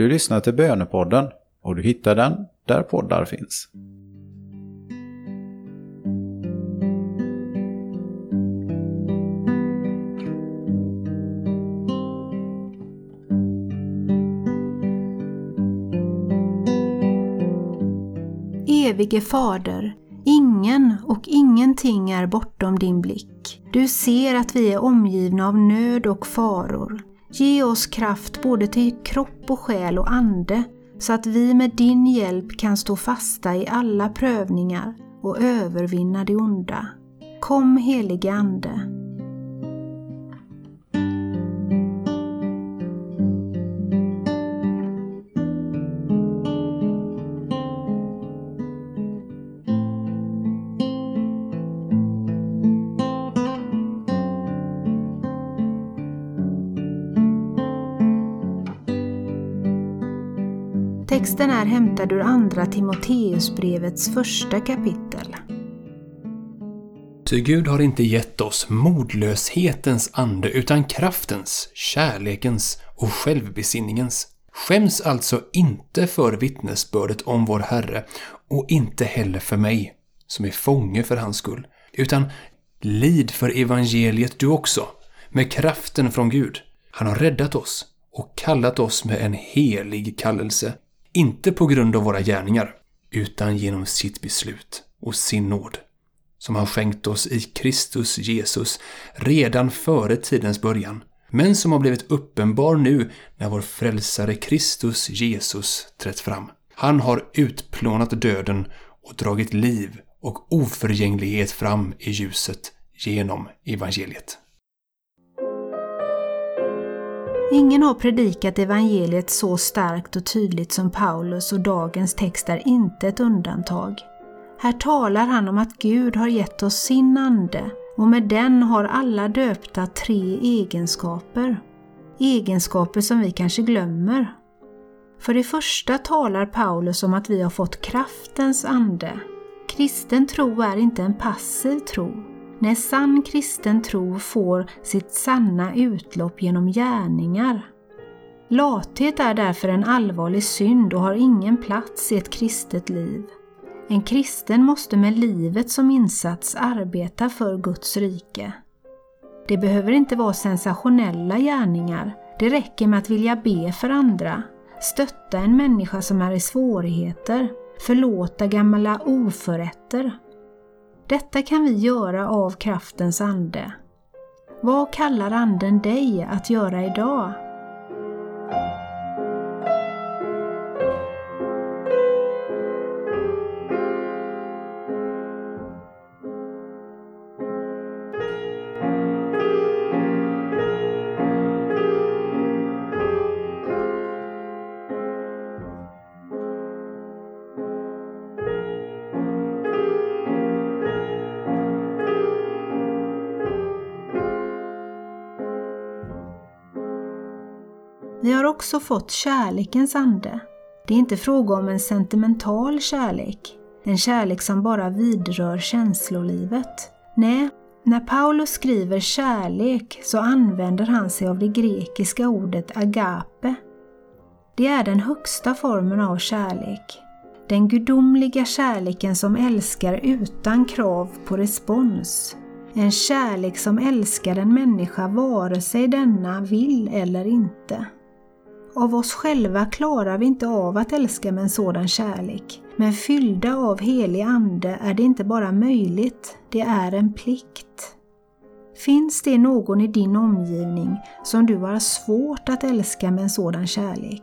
Du lyssnar till Bönepodden och du hittar den där poddar finns. Evige Fader, ingen och ingenting är bortom din blick. Du ser att vi är omgivna av nöd och faror. Ge oss kraft både till kropp och själ och ande så att vi med din hjälp kan stå fasta i alla prövningar och övervinna det onda. Kom helige Ande. Texten är hämtad ur Andra Timoteusbrevets första kapitel. Ty Gud har inte gett oss modlöshetens ande utan kraftens, kärlekens och självbesinningens. Skäms alltså inte för vittnesbördet om vår Herre och inte heller för mig, som är fånge för hans skull, utan lid för evangeliet du också, med kraften från Gud. Han har räddat oss och kallat oss med en helig kallelse, inte på grund av våra gärningar, utan genom sitt beslut och sin nåd, som han skänkt oss i Kristus Jesus redan före tidens början, men som har blivit uppenbar nu när vår frälsare Kristus Jesus trätt fram. Han har utplånat döden och dragit liv och oförgänglighet fram i ljuset genom evangeliet. Ingen har predikat evangeliet så starkt och tydligt som Paulus och dagens text är inte ett undantag. Här talar han om att Gud har gett oss sin ande och med den har alla döpta tre egenskaper. Egenskaper som vi kanske glömmer. För det första talar Paulus om att vi har fått kraftens ande. Kristen tro är inte en passiv tro. När sann kristen tro får sitt sanna utlopp genom gärningar. Lathet är därför en allvarlig synd och har ingen plats i ett kristet liv. En kristen måste med livet som insats arbeta för Guds rike. Det behöver inte vara sensationella gärningar. Det räcker med att vilja be för andra, stötta en människa som är i svårigheter, förlåta gamla oförrätter detta kan vi göra av kraftens ande. Vad kallar anden dig att göra idag? Vi har också fått kärlekens ande. Det är inte fråga om en sentimental kärlek, en kärlek som bara vidrör känslolivet. Nej, när Paulus skriver kärlek så använder han sig av det grekiska ordet agape. Det är den högsta formen av kärlek. Den gudomliga kärleken som älskar utan krav på respons. En kärlek som älskar en människa vare sig denna vill eller inte. Av oss själva klarar vi inte av att älska med en sådan kärlek. Men fyllda av helig ande är det inte bara möjligt, det är en plikt. Finns det någon i din omgivning som du har svårt att älska med en sådan kärlek?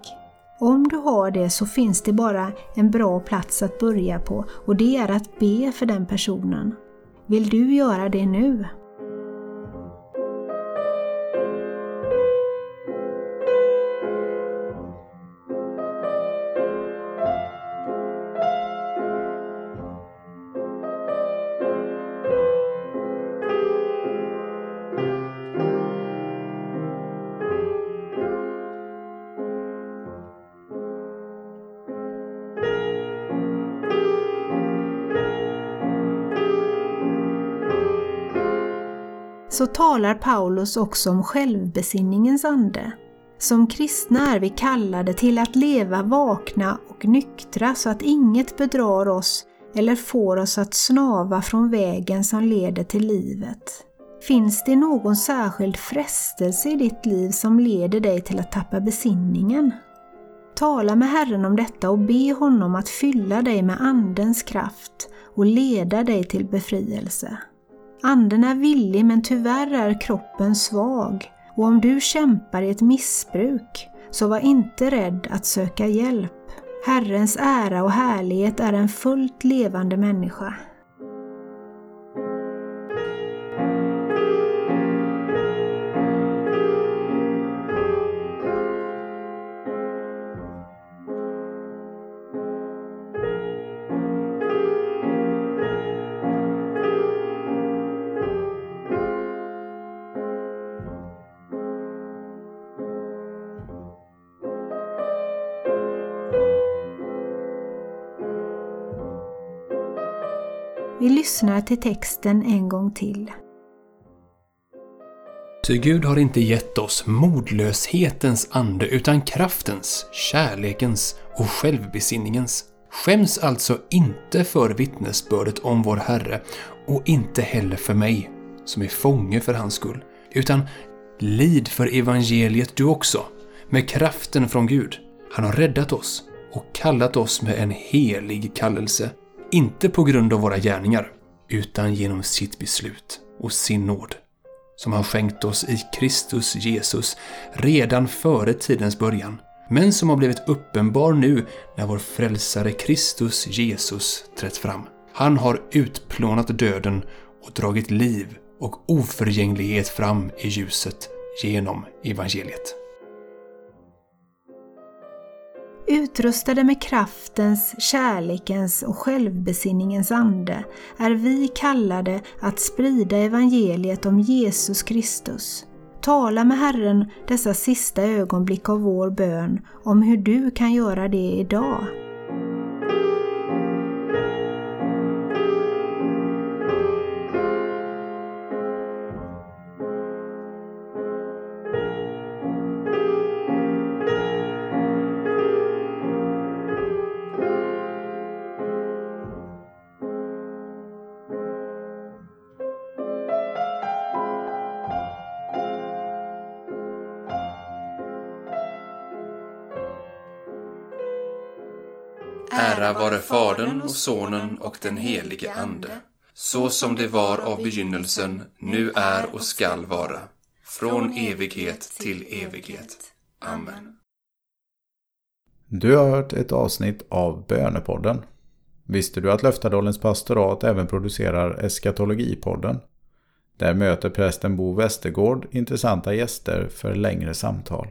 Om du har det så finns det bara en bra plats att börja på och det är att be för den personen. Vill du göra det nu? Så talar Paulus också om självbesinningens ande. Som kristna är vi kallade till att leva vakna och nyktra så att inget bedrar oss eller får oss att snava från vägen som leder till livet. Finns det någon särskild frestelse i ditt liv som leder dig till att tappa besinningen? Tala med Herren om detta och be honom att fylla dig med Andens kraft och leda dig till befrielse. Anden är villig men tyvärr är kroppen svag och om du kämpar i ett missbruk, så var inte rädd att söka hjälp. Herrens ära och härlighet är en fullt levande människa. Vi lyssnar till texten en gång till. Ty Gud har inte gett oss modlöshetens ande utan kraftens, kärlekens och självbesinningens. Skäms alltså inte för vittnesbördet om vår Herre och inte heller för mig, som är fånge för hans skull, utan lid för evangeliet du också, med kraften från Gud. Han har räddat oss och kallat oss med en helig kallelse inte på grund av våra gärningar, utan genom sitt beslut och sin nåd, som han skänkt oss i Kristus Jesus redan före tidens början, men som har blivit uppenbar nu när vår frälsare Kristus Jesus trätt fram. Han har utplånat döden och dragit liv och oförgänglighet fram i ljuset genom evangeliet. Utrustade med kraftens, kärlekens och självbesinningens ande är vi kallade att sprida evangeliet om Jesus Kristus. Tala med Herren dessa sista ögonblick av vår bön om hur du kan göra det idag. Ära vare Fadern och Sonen och den helige Ande, så som det var av begynnelsen, nu är och skall vara, från evighet till evighet. Amen. Du har hört ett avsnitt av Bönepodden. Visste du att Löftadalens pastorat även producerar Eskatologipodden? Där möter prästen Bo Westergård intressanta gäster för längre samtal.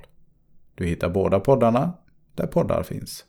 Du hittar båda poddarna där poddar finns.